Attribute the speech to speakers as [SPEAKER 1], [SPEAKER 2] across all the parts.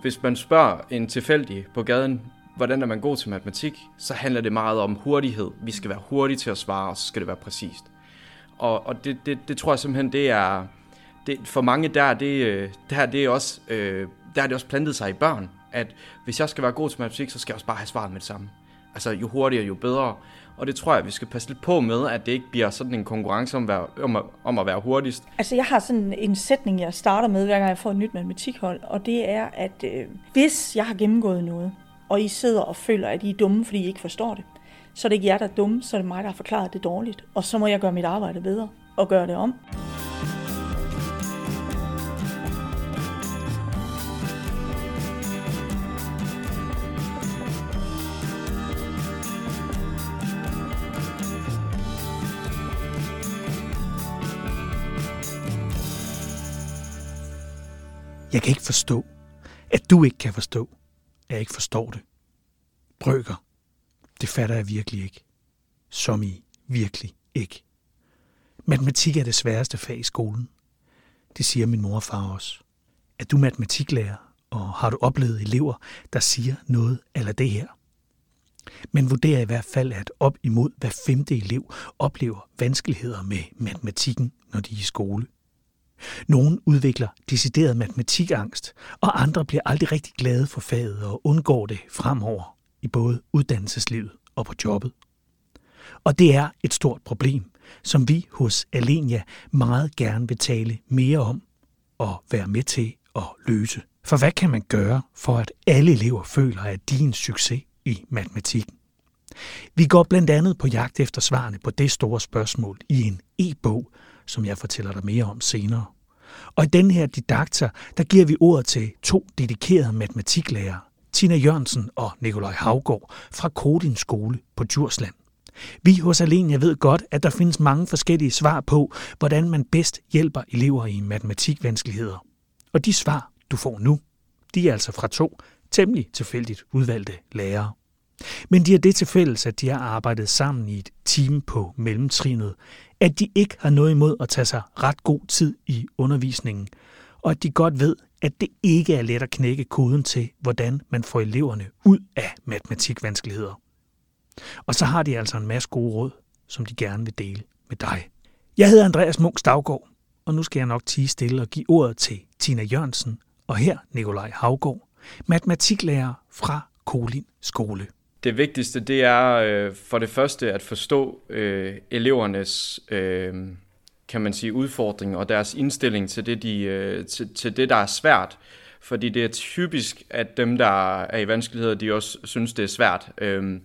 [SPEAKER 1] hvis man spørger en tilfældig på gaden, hvordan er man god til matematik, så handler det meget om hurtighed. Vi skal være hurtige til at svare, og så skal det være præcist. Og, og det, det, det tror jeg simpelthen, det er... Det, for mange der, det, øh, der, det er også, øh, der er det også plantet sig i børn, at hvis jeg skal være god til matematik, så skal jeg også bare have svaret med det samme. Altså jo hurtigere, jo bedre. Og det tror jeg, vi skal passe lidt på med, at det ikke bliver sådan en konkurrence om, om, at, om at være hurtigst.
[SPEAKER 2] Altså jeg har sådan en sætning, jeg starter med, hver gang jeg får et nyt matematikhold, og det er, at øh, hvis jeg har gennemgået noget, og I sidder og føler, at I er dumme, fordi I ikke forstår det, så er det ikke jer, der er dumme, så er det mig, der har forklaret det dårligt. Og så må jeg gøre mit arbejde bedre og gøre det om.
[SPEAKER 3] Jeg kan ikke forstå, at du ikke kan forstå, at jeg ikke forstår det. Brøker, det fatter jeg virkelig ikke. Som i virkelig ikke. Matematik er det sværeste fag i skolen. Det siger min mor og far også. Er du matematiklærer, og har du oplevet elever, der siger noget eller det her? Men vurderer i hvert fald, at op imod hver femte elev oplever vanskeligheder med matematikken, når de er i skole. Nogle udvikler decideret matematikangst, og andre bliver aldrig rigtig glade for faget og undgår det fremover i både uddannelseslivet og på jobbet. Og det er et stort problem, som vi hos Alenia meget gerne vil tale mere om og være med til at løse. For hvad kan man gøre for, at alle elever føler, at de er en succes i matematikken? Vi går blandt andet på jagt efter svarene på det store spørgsmål i en e-bog, som jeg fortæller dig mere om senere. Og i den her didakter, der giver vi ordet til to dedikerede matematiklærere, Tina Jørgensen og Nikolaj Havgård fra Kodin skole på Djursland. Vi hos Alenia ved godt, at der findes mange forskellige svar på, hvordan man bedst hjælper elever i matematikvanskeligheder. Og de svar, du får nu, de er altså fra to temmelig tilfældigt udvalgte lærere. Men de har det til fælles, at de har arbejdet sammen i et team på mellemtrinet, at de ikke har noget imod at tage sig ret god tid i undervisningen, og at de godt ved, at det ikke er let at knække koden til, hvordan man får eleverne ud af matematikvanskeligheder. Og så har de altså en masse gode råd, som de gerne vil dele med dig. Jeg hedder Andreas Munk Stavgård, og nu skal jeg nok tige stille og give ordet til Tina Jørgensen, og her Nikolaj Havgård, matematiklærer fra Kolin Skole.
[SPEAKER 1] Det vigtigste, det er øh, for det første at forstå øh, elevernes, øh, kan man sige, udfordring og deres indstilling til det, de, øh, til, til det, der er svært. Fordi det er typisk, at dem, der er i vanskeligheder, de også synes, det er svært. Øh,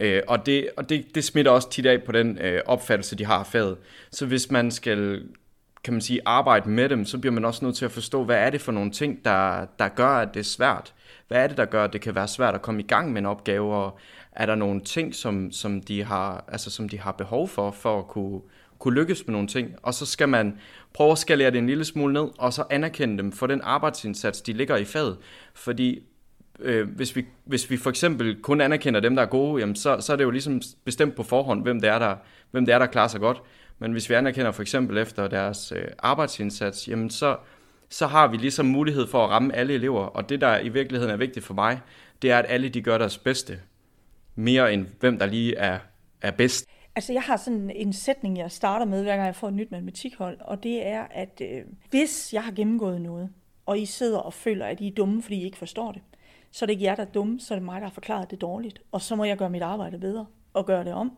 [SPEAKER 1] øh, og det, og det, det smitter også tit af på den øh, opfattelse, de har af faget. Så hvis man skal kan man sige, arbejde med dem, så bliver man også nødt til at forstå, hvad er det for nogle ting, der, der gør, at det er svært. Hvad er det, der gør, at det kan være svært at komme i gang med en opgave, og er der nogle ting, som, som, de, har, altså, som de har behov for, for at kunne, kunne lykkes med nogle ting. Og så skal man prøve at skalere det en lille smule ned, og så anerkende dem for den arbejdsindsats, de ligger i faget. Fordi øh, hvis, vi, hvis vi for eksempel kun anerkender dem, der er gode, jamen så, så er det jo ligesom bestemt på forhånd, hvem det er, der, hvem det er, der klarer sig godt. Men hvis vi anerkender for eksempel efter deres øh, arbejdsindsats, jamen så, så har vi ligesom mulighed for at ramme alle elever. Og det, der i virkeligheden er vigtigt for mig, det er, at alle de gør deres bedste. Mere end hvem der lige er, er bedst.
[SPEAKER 2] Altså jeg har sådan en sætning, jeg starter med, hver gang jeg får et nyt matematikhold, og det er, at øh, hvis jeg har gennemgået noget, og I sidder og føler, at I er dumme, fordi I ikke forstår det, så er det ikke jer, der er dumme, så er det mig, der har forklaret det dårligt. Og så må jeg gøre mit arbejde bedre og gøre det om.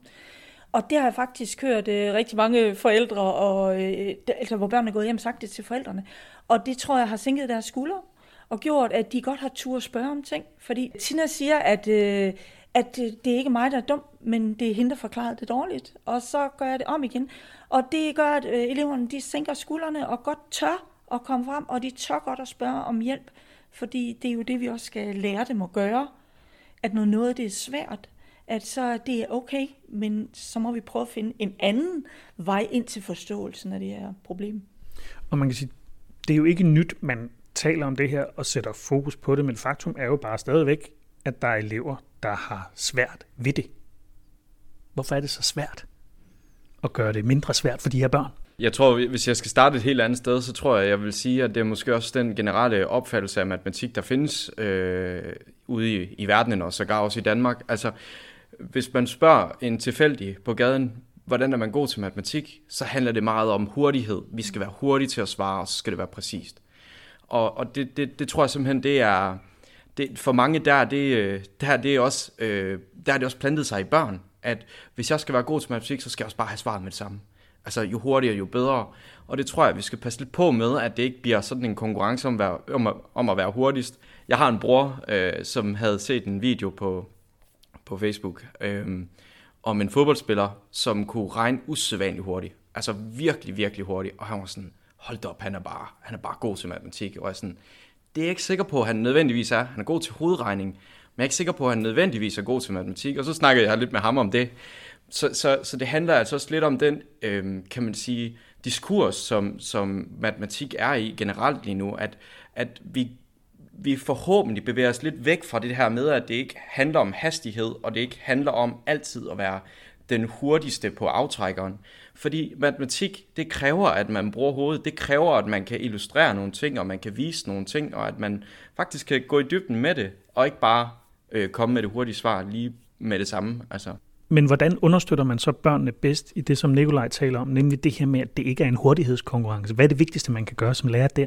[SPEAKER 2] Og det har jeg faktisk hørt øh, rigtig mange forældre, og, øh, altså, hvor børnene er gået hjem sagt det til forældrene. Og det tror jeg har sænket deres skuldre og gjort, at de godt har tur at spørge om ting. Fordi Tina siger, at, øh, at øh, det er ikke mig, der er dum, men det er hende, der forklarede det dårligt. Og så gør jeg det om igen. Og det gør, at øh, eleverne de sænker skuldrene og godt tør at komme frem, og de tør godt at spørge om hjælp. Fordi det er jo det, vi også skal lære dem at gøre. At når noget det er svært, at så det er okay, men så må vi prøve at finde en anden vej ind til forståelsen af det her problem.
[SPEAKER 3] Og man kan sige, det er jo ikke nyt, man taler om det her og sætter fokus på det, men faktum er jo bare stadigvæk, at der er elever, der har svært ved det. Hvorfor er det så svært at gøre det mindre svært for de her børn?
[SPEAKER 1] Jeg tror, hvis jeg skal starte et helt andet sted, så tror jeg, jeg vil sige, at det er måske også den generelle opfattelse af matematik, der findes øh, ude i, i verdenen og sågar også i Danmark. Altså, hvis man spørger en tilfældig på gaden, hvordan er man god til matematik, så handler det meget om hurtighed. Vi skal være hurtige til at svare, og så skal det være præcist. Og, og det, det, det tror jeg simpelthen, det er... Det, for mange der, det, øh, der, det er også, øh, der er det også plantet sig i børn, at hvis jeg skal være god til matematik, så skal jeg også bare have svaret med det samme. Altså jo hurtigere, jo bedre. Og det tror jeg, vi skal passe lidt på med, at det ikke bliver sådan en konkurrence om, om, at, om at være hurtigst. Jeg har en bror, øh, som havde set en video på, på Facebook øh, om en fodboldspiller, som kunne regne usædvanligt hurtigt. Altså virkelig, virkelig hurtigt. Og han var sådan, hold da op, han er bare, han er bare god til matematik. Og jeg sådan, det er jeg ikke sikker på, at han nødvendigvis er. Han er god til hovedregning, men jeg er ikke sikker på, at han nødvendigvis er god til matematik. Og så snakkede jeg lidt med ham om det. Så, så, så det handler altså også lidt om den, øh, kan man sige, diskurs, som, som matematik er i generelt lige nu, at, at vi, vi forhåbentlig bevæger os lidt væk fra det her med, at det ikke handler om hastighed, og det ikke handler om altid at være den hurtigste på aftrækkeren. Fordi matematik, det kræver, at man bruger hovedet. Det kræver, at man kan illustrere nogle ting, og man kan vise nogle ting, og at man faktisk kan gå i dybden med det, og ikke bare øh, komme med det hurtige svar lige med det samme. Altså.
[SPEAKER 3] Men hvordan understøtter man så børnene bedst i det, som Nikolaj taler om, nemlig det her med, at det ikke er en hurtighedskonkurrence? Hvad er det vigtigste, man kan gøre som lærer der?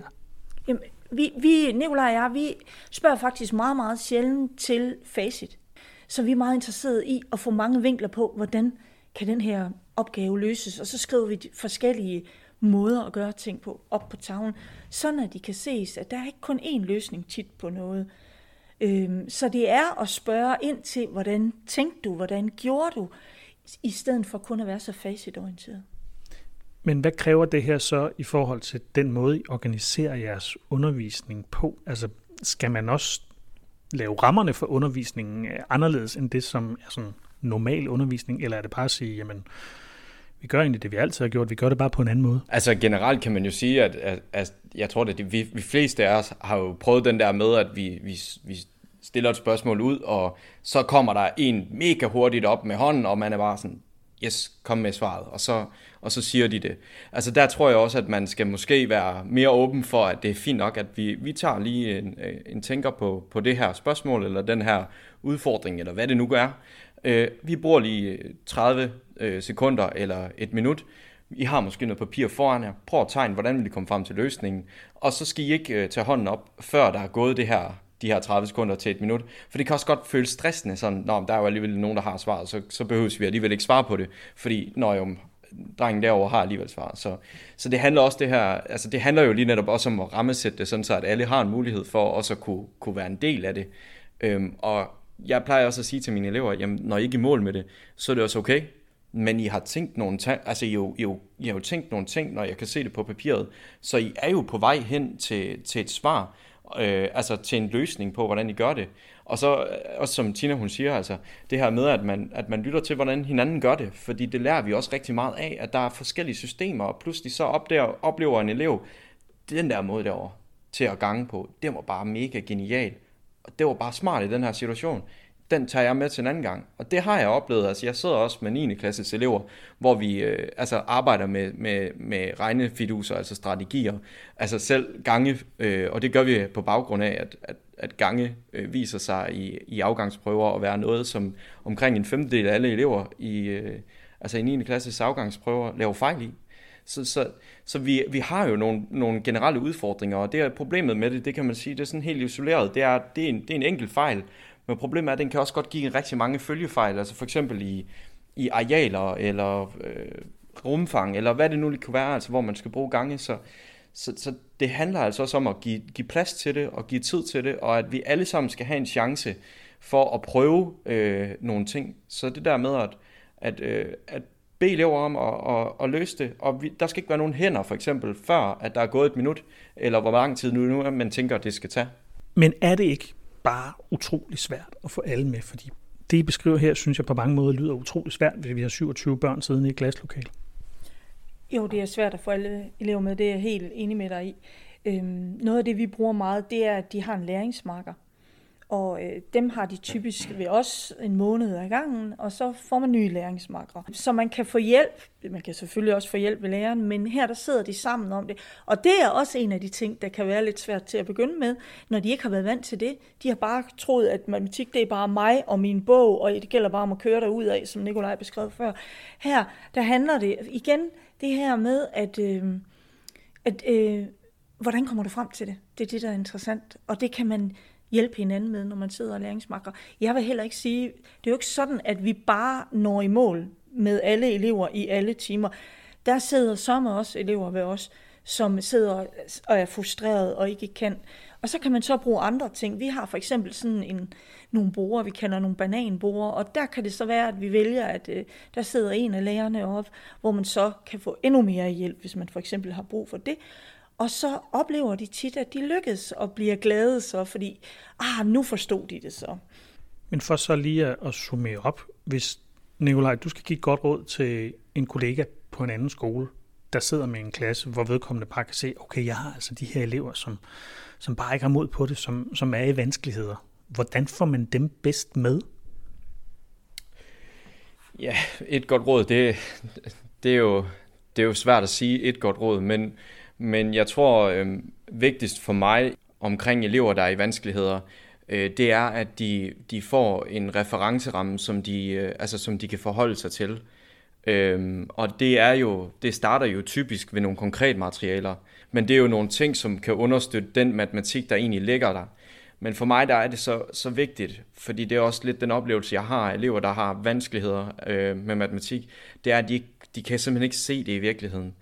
[SPEAKER 2] Jamen, vi, vi, Nikolaj og jeg, vi spørger faktisk meget, meget sjældent til facit. Så vi er meget interesserede i at få mange vinkler på, hvordan kan den her opgave løses. Og så skriver vi de forskellige måder at gøre ting på op på tavlen, sådan at de kan ses, at der er ikke kun én løsning tit på noget. Øhm, så det er at spørge ind til, hvordan tænkte du, hvordan gjorde du, i stedet for kun at være så facitorienteret.
[SPEAKER 3] Men hvad kræver det her så i forhold til den måde, I organiserer jeres undervisning på? Altså, skal man også lave rammerne for undervisningen øh, anderledes end det, som er sådan normal undervisning, eller er det bare at sige, jamen, vi gør egentlig det, vi altid har gjort, vi gør det bare på en anden måde?
[SPEAKER 1] Altså generelt kan man jo sige, at, at, at jeg tror, at vi, vi fleste af os har jo prøvet den der med, at vi, vi, vi stiller et spørgsmål ud, og så kommer der en mega hurtigt op med hånden, og man er bare sådan, yes, kom med svaret, og så, og så siger de det. Altså der tror jeg også, at man skal måske være mere åben for, at det er fint nok, at vi, vi tager lige en, øh, en tænker på, på det her spørgsmål, eller den her udfordring, eller hvad det nu gør. Øh, vi bruger lige øh, 30 øh, sekunder eller et minut. I har måske noget papir foran jer. Prøv at tegne, hvordan vil I komme frem til løsningen. Og så skal I ikke øh, tage hånden op, før der er gået det her de her 30 sekunder til et minut. For det kan også godt føles stressende, sådan, Nå, der er jo alligevel nogen, der har svaret, så, så behøver vi alligevel ikke svare på det, fordi når jo, drengen derovre har alligevel svaret. Så, så det handler også det her, altså det handler jo lige netop også om at rammesætte det, sådan så at alle har en mulighed for også at kunne, kunne være en del af det. Øhm, og jeg plejer også at sige til mine elever, jamen når I ikke er i mål med det, så er det også okay, men I har tænkt nogle ting, altså I, jo, I, jo, I har jo tænkt nogle ting, når jeg kan se det på papiret, så I er jo på vej hen til, til et svar, øh, altså til en løsning på, hvordan I gør det. Og så øh, også som Tina hun siger, altså det her med, at man, at man lytter til, hvordan hinanden gør det, fordi det lærer vi også rigtig meget af, at der er forskellige systemer, og pludselig så op der, oplever en elev, den der måde derovre til at gange på, det var bare mega genial. Og det var bare smart i den her situation den tager jeg med til en anden gang. Og det har jeg oplevet. Altså, jeg sidder også med 9. klasses elever, hvor vi øh, altså arbejder med, med, med regnefiduser, altså strategier. Altså selv gange, øh, og det gør vi på baggrund af, at, at, at gange øh, viser sig i, i afgangsprøver at være noget, som omkring en femtedel af alle elever i, øh, altså i 9. klasses afgangsprøver laver fejl i. Så, så, så vi, vi har jo nogle, nogle generelle udfordringer, og det er problemet med det, det kan man sige, det er sådan helt isoleret. Det er, det er, en, det er en enkelt fejl, men problemet er, at den kan også godt give rigtig mange følgefejl, altså for eksempel i, i arealer, eller øh, rumfang, eller hvad det nu kunne være, altså hvor man skal bruge gange. Så, så, så det handler altså også om at give, give plads til det, og give tid til det, og at vi alle sammen skal have en chance for at prøve øh, nogle ting. Så det der med at, at, øh, at bede elever om at, at, at løse det, og vi, der skal ikke være nogen hænder, for eksempel, før at der er gået et minut, eller hvor lang tid nu, nu man tænker, at det skal tage.
[SPEAKER 3] Men er det ikke bare utrolig svært at få alle med, fordi det, I beskriver her, synes jeg på mange måder lyder utrolig svært, hvis vi har 27 børn siddende i et glaslokale.
[SPEAKER 2] Jo, det er svært at få alle elever med, det er jeg helt enig med dig i. Øhm, noget af det, vi bruger meget, det er, at de har en læringsmarker og øh, dem har de typisk ved os en måned ad gangen, og så får man nye læringsmarkere. Så man kan få hjælp, man kan selvfølgelig også få hjælp ved læreren, men her der sidder de sammen om det. Og det er også en af de ting, der kan være lidt svært til at begynde med, når de ikke har været vant til det. De har bare troet, at matematik det er bare mig og min bog, og det gælder bare om at køre derud af, som Nikolaj beskrev før. Her, der handler det igen det her med, at, øh, at øh, hvordan kommer du frem til det? Det er det, der er interessant. Og det kan man hjælpe hinanden med, når man sidder og læringsmakker. Jeg vil heller ikke sige, det er jo ikke sådan, at vi bare når i mål med alle elever i alle timer. Der sidder som også elever ved os, som sidder og er frustreret og ikke kan. Og så kan man så bruge andre ting. Vi har for eksempel sådan en, nogle borer, vi kalder nogle bananborer, og der kan det så være, at vi vælger, at øh, der sidder en af lærerne op, hvor man så kan få endnu mere hjælp, hvis man for eksempel har brug for det. Og så oplever de tit, at de lykkes og bliver glade så, fordi, ah, nu forstod de det så.
[SPEAKER 3] Men for så lige at summere op, hvis Nikolaj, du skal give et godt råd til en kollega på en anden skole, der sidder med en klasse, hvor vedkommende bare kan se, okay, jeg har altså de her elever, som, som bare ikke har mod på det, som, som er i vanskeligheder. Hvordan får man dem bedst med?
[SPEAKER 1] Ja, et godt råd, det, det, er, jo, det er jo svært at sige et godt råd, men, men jeg tror, øh, vigtigst for mig omkring elever, der er i vanskeligheder, øh, det er, at de, de får en referenceramme, som de, øh, altså, som de kan forholde sig til. Øh, og det er jo, det starter jo typisk ved nogle konkrete materialer, men det er jo nogle ting, som kan understøtte den matematik, der egentlig ligger der. Men for mig der er det så, så vigtigt, fordi det er også lidt den oplevelse, jeg har af elever, der har vanskeligheder øh, med matematik, det er, at de, de kan simpelthen ikke se det i virkeligheden.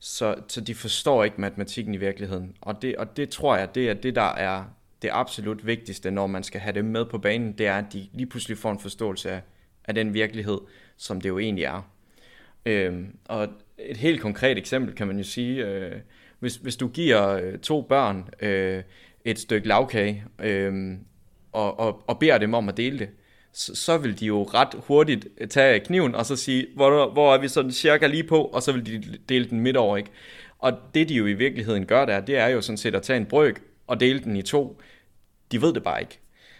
[SPEAKER 1] Så, så de forstår ikke matematikken i virkeligheden. Og det, og det tror jeg, det er det, der er det absolut vigtigste, når man skal have dem med på banen, det er, at de lige pludselig får en forståelse af, af den virkelighed, som det jo egentlig er. Øhm, og et helt konkret eksempel kan man jo sige, øh, hvis, hvis du giver øh, to børn øh, et stykke lavkage øh, og, og, og beder dem om at dele det, så, så vil de jo ret hurtigt øh, tage kniven og så sige, hvor, hvor er vi sådan cirka lige på, og så vil de dele den midt over, ikke? Og det de jo i virkeligheden gør der, det er jo sådan set at tage en brøk og dele den i to. De ved det bare ikke.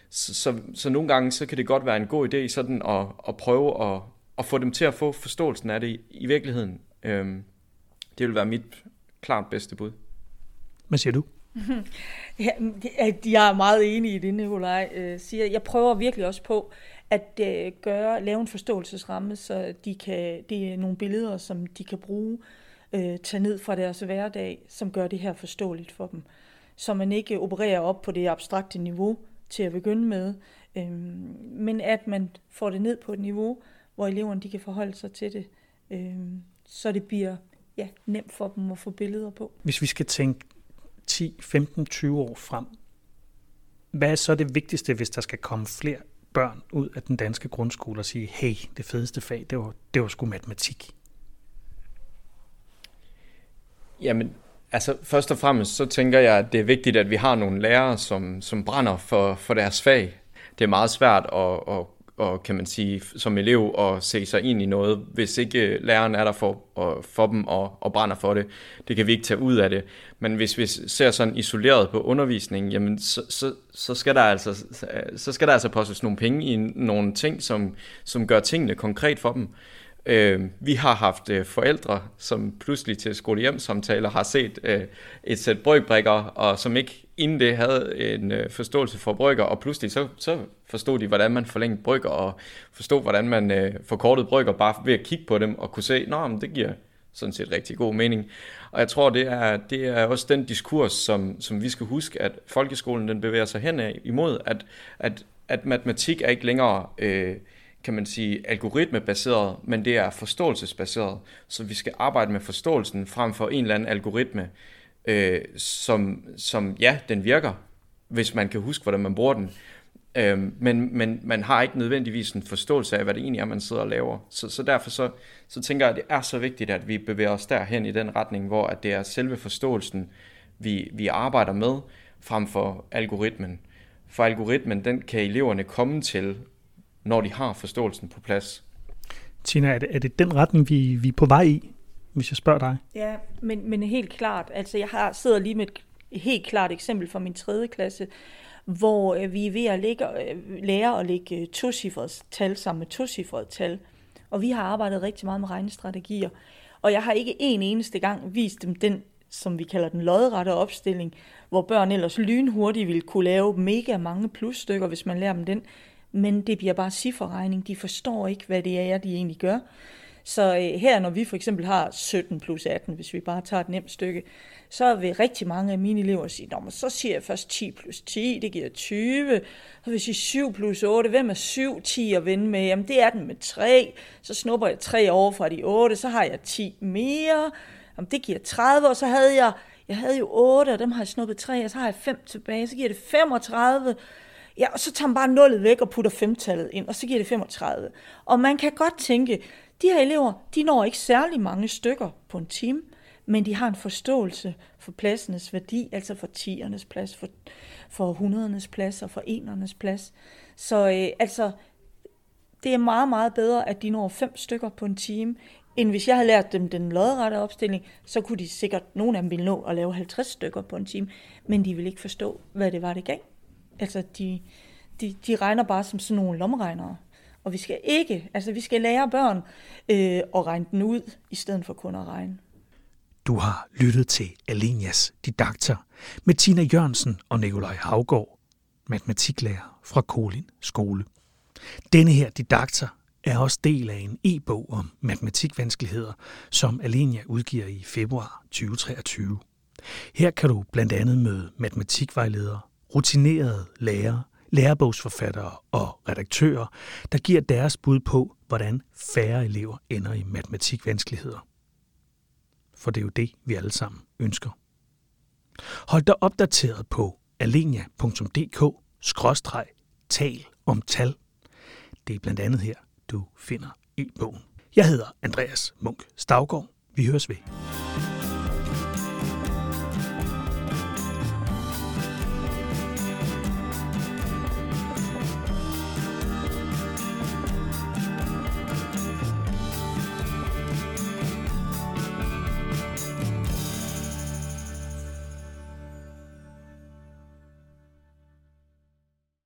[SPEAKER 1] Så, så, så nogle gange, så kan det godt være en god idé sådan at, at prøve at, at få dem til at få forståelsen af det i, i virkeligheden. Øhm, det vil være mit klart bedste bud.
[SPEAKER 3] Hvad siger du?
[SPEAKER 2] Ja, jeg er meget enig i det, Nikolaj øh, siger. Jeg prøver virkelig også på at øh, gøre, lave en forståelsesramme, så de kan, det er nogle billeder, som de kan bruge, øh, tage ned fra deres hverdag, som gør det her forståeligt for dem. Så man ikke opererer op på det abstrakte niveau til at begynde med, øh, men at man får det ned på et niveau, hvor eleverne de kan forholde sig til det, øh, så det bliver ja, nemt for dem at få billeder på.
[SPEAKER 3] Hvis vi skal tænke 10, 15, 20 år frem, hvad er så det vigtigste, hvis der skal komme flere børn ud af den danske grundskole og sige, hey, det fedeste fag, det var, det var sgu matematik?
[SPEAKER 1] Jamen, altså først og fremmest, så tænker jeg, at det er vigtigt, at vi har nogle lærere, som, som brænder for, for deres fag. Det er meget svært at, at og kan man sige, som elev at se sig ind i noget, hvis ikke øh, læreren er der for, og, for dem og, og brænder for det. Det kan vi ikke tage ud af det. Men hvis vi ser sådan isoleret på undervisningen, jamen så, så, så, skal der altså, så skal der altså postes nogle penge i nogle ting, som, som gør tingene konkret for dem. Øh, vi har haft øh, forældre, som pludselig til skolehjemsamtaler har set øh, et sæt brøkbrikker, og som ikke inden det havde en øh, forståelse for brygger, og pludselig så, så forstod de, hvordan man forlængede brygger, og forstod, hvordan man øh, forkortede brygger, bare ved at kigge på dem og kunne se, at det giver sådan set rigtig god mening. Og jeg tror, det er, det er også den diskurs, som, som vi skal huske, at folkeskolen den bevæger sig hen imod, at, at, at matematik er ikke længere... Øh, kan man sige, algoritmebaseret, men det er forståelsesbaseret. Så vi skal arbejde med forståelsen frem for en eller anden algoritme, øh, som, som ja, den virker, hvis man kan huske, hvordan man bruger den. Øh, men, men man har ikke nødvendigvis en forståelse af, hvad det egentlig er, man sidder og laver. Så, så derfor så, så tænker jeg, at det er så vigtigt, at vi bevæger os derhen i den retning, hvor at det er selve forståelsen, vi, vi arbejder med, frem for algoritmen. For algoritmen, den kan eleverne komme til når de har forståelsen på plads.
[SPEAKER 3] Tina, er det, er det den retning, vi, vi er på vej i, hvis jeg spørger dig?
[SPEAKER 2] Ja, men, men helt klart. Altså, jeg har sidder lige med et helt klart eksempel fra min tredje klasse, hvor øh, vi er ved at lægge, øh, lære at lægge øh, tocifret tal sammen med tocifret tal. Og vi har arbejdet rigtig meget med regnestrategier. Og jeg har ikke en eneste gang vist dem den, som vi kalder den lodrette opstilling, hvor børn ellers lynhurtigt ville kunne lave mega mange plusstykker, hvis man lærer dem den. Men det bliver bare cifferregning. De forstår ikke, hvad det er, de egentlig gør. Så øh, her, når vi for eksempel har 17 plus 18, hvis vi bare tager et nemt stykke, så vil rigtig mange af mine elever sige, Nå, men så siger jeg først 10 plus 10, det giver 20. Så vil jeg sige 7 plus 8, hvem er 7, 10 at vende med? Jamen det er den med 3. Så snupper jeg 3 over fra de 8, så har jeg 10 mere. Jamen det giver 30, og så havde jeg, jeg havde jo 8, og dem har jeg snuppet 3, og så har jeg 5 tilbage, så giver det 35. Ja, og så tager man bare nullet væk og putter femtallet ind, og så giver det 35. Og man kan godt tænke, de her elever, de når ikke særlig mange stykker på en time, men de har en forståelse for pladsenes værdi, altså for tiernes plads, for, for hundredernes plads og for enernes plads. Så øh, altså, det er meget, meget bedre, at de når fem stykker på en time, end hvis jeg havde lært dem den lodrette opstilling, så kunne de sikkert, nogle af dem ville nå at lave 50 stykker på en time, men de ville ikke forstå, hvad det var, det gav. Altså, de, de, de regner bare som sådan nogle lomregnere. Og vi skal ikke, altså vi skal lære børn øh, at regne den ud, i stedet for kun at regne.
[SPEAKER 3] Du har lyttet til Alenias didakter med Tina Jørgensen og Nikolaj Havgård, matematiklærer fra Kolin Skole. Denne her didakter er også del af en e-bog om matematikvanskeligheder, som Alenia udgiver i februar 2023. Her kan du blandt andet møde matematikvejledere, rutinerede lærere, lærebogsforfattere og redaktører, der giver deres bud på, hvordan færre elever ender i matematikvanskeligheder. For det er jo det, vi alle sammen ønsker. Hold dig opdateret på alenia.dk-tal om tal. Det er blandt andet her, du finder e-bogen. Jeg hedder Andreas Munk Stavgård. Vi høres ved.